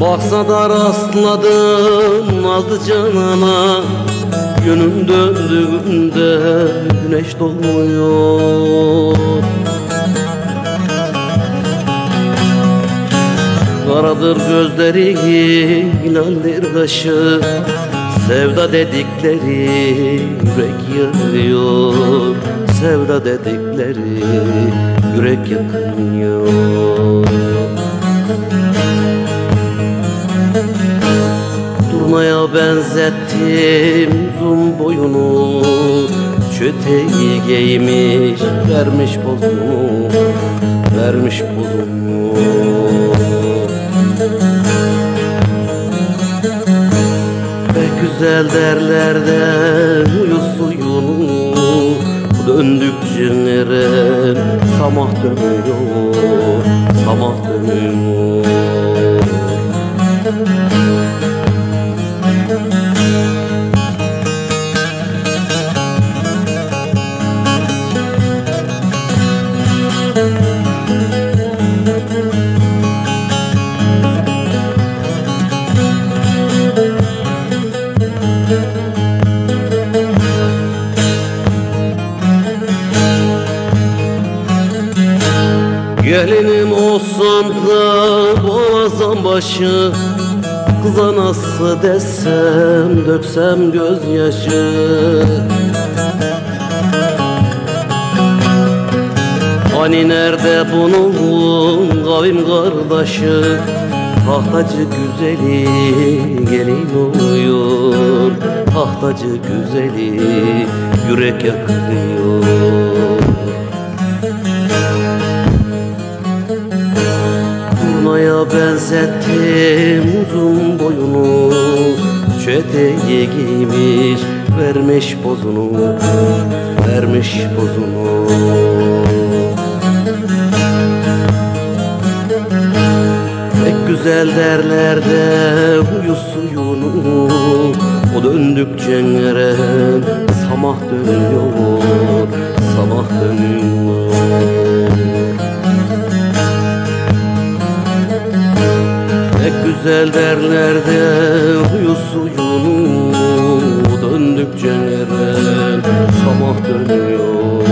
Baksa da rastladım nazlı canana Günün döndüğünde güneş doğuyor. Karadır gözleri inandır kaşı Sevda dedikleri yürek yanıyor Sevda dedikleri yürek yakınıyor Turnaya benzettim uzun boyunu. Çöteyi giymiş vermiş bozunu Vermiş bozunu. Pek güzel derlerde huyu suyunu Döndükçe nere samah dönüyor Samah Gelinim olsan da boğazan başı Kıza nasıl desem döksem gözyaşı. Hani nerede bunun kavim kardeşi? Tahtacı güzeli gelin oluyor. Tahtacı güzeli yürek yakıyor Turnaya benzettim uzun boyunu Çeteyi giymiş vermiş bozunu Vermiş bozunu. Pek güzel derlerde huyu suyunu O döndükçe nere samah dönüyor Güzel derlerde huyu suyunu Döndükçe nere sabah dönüyor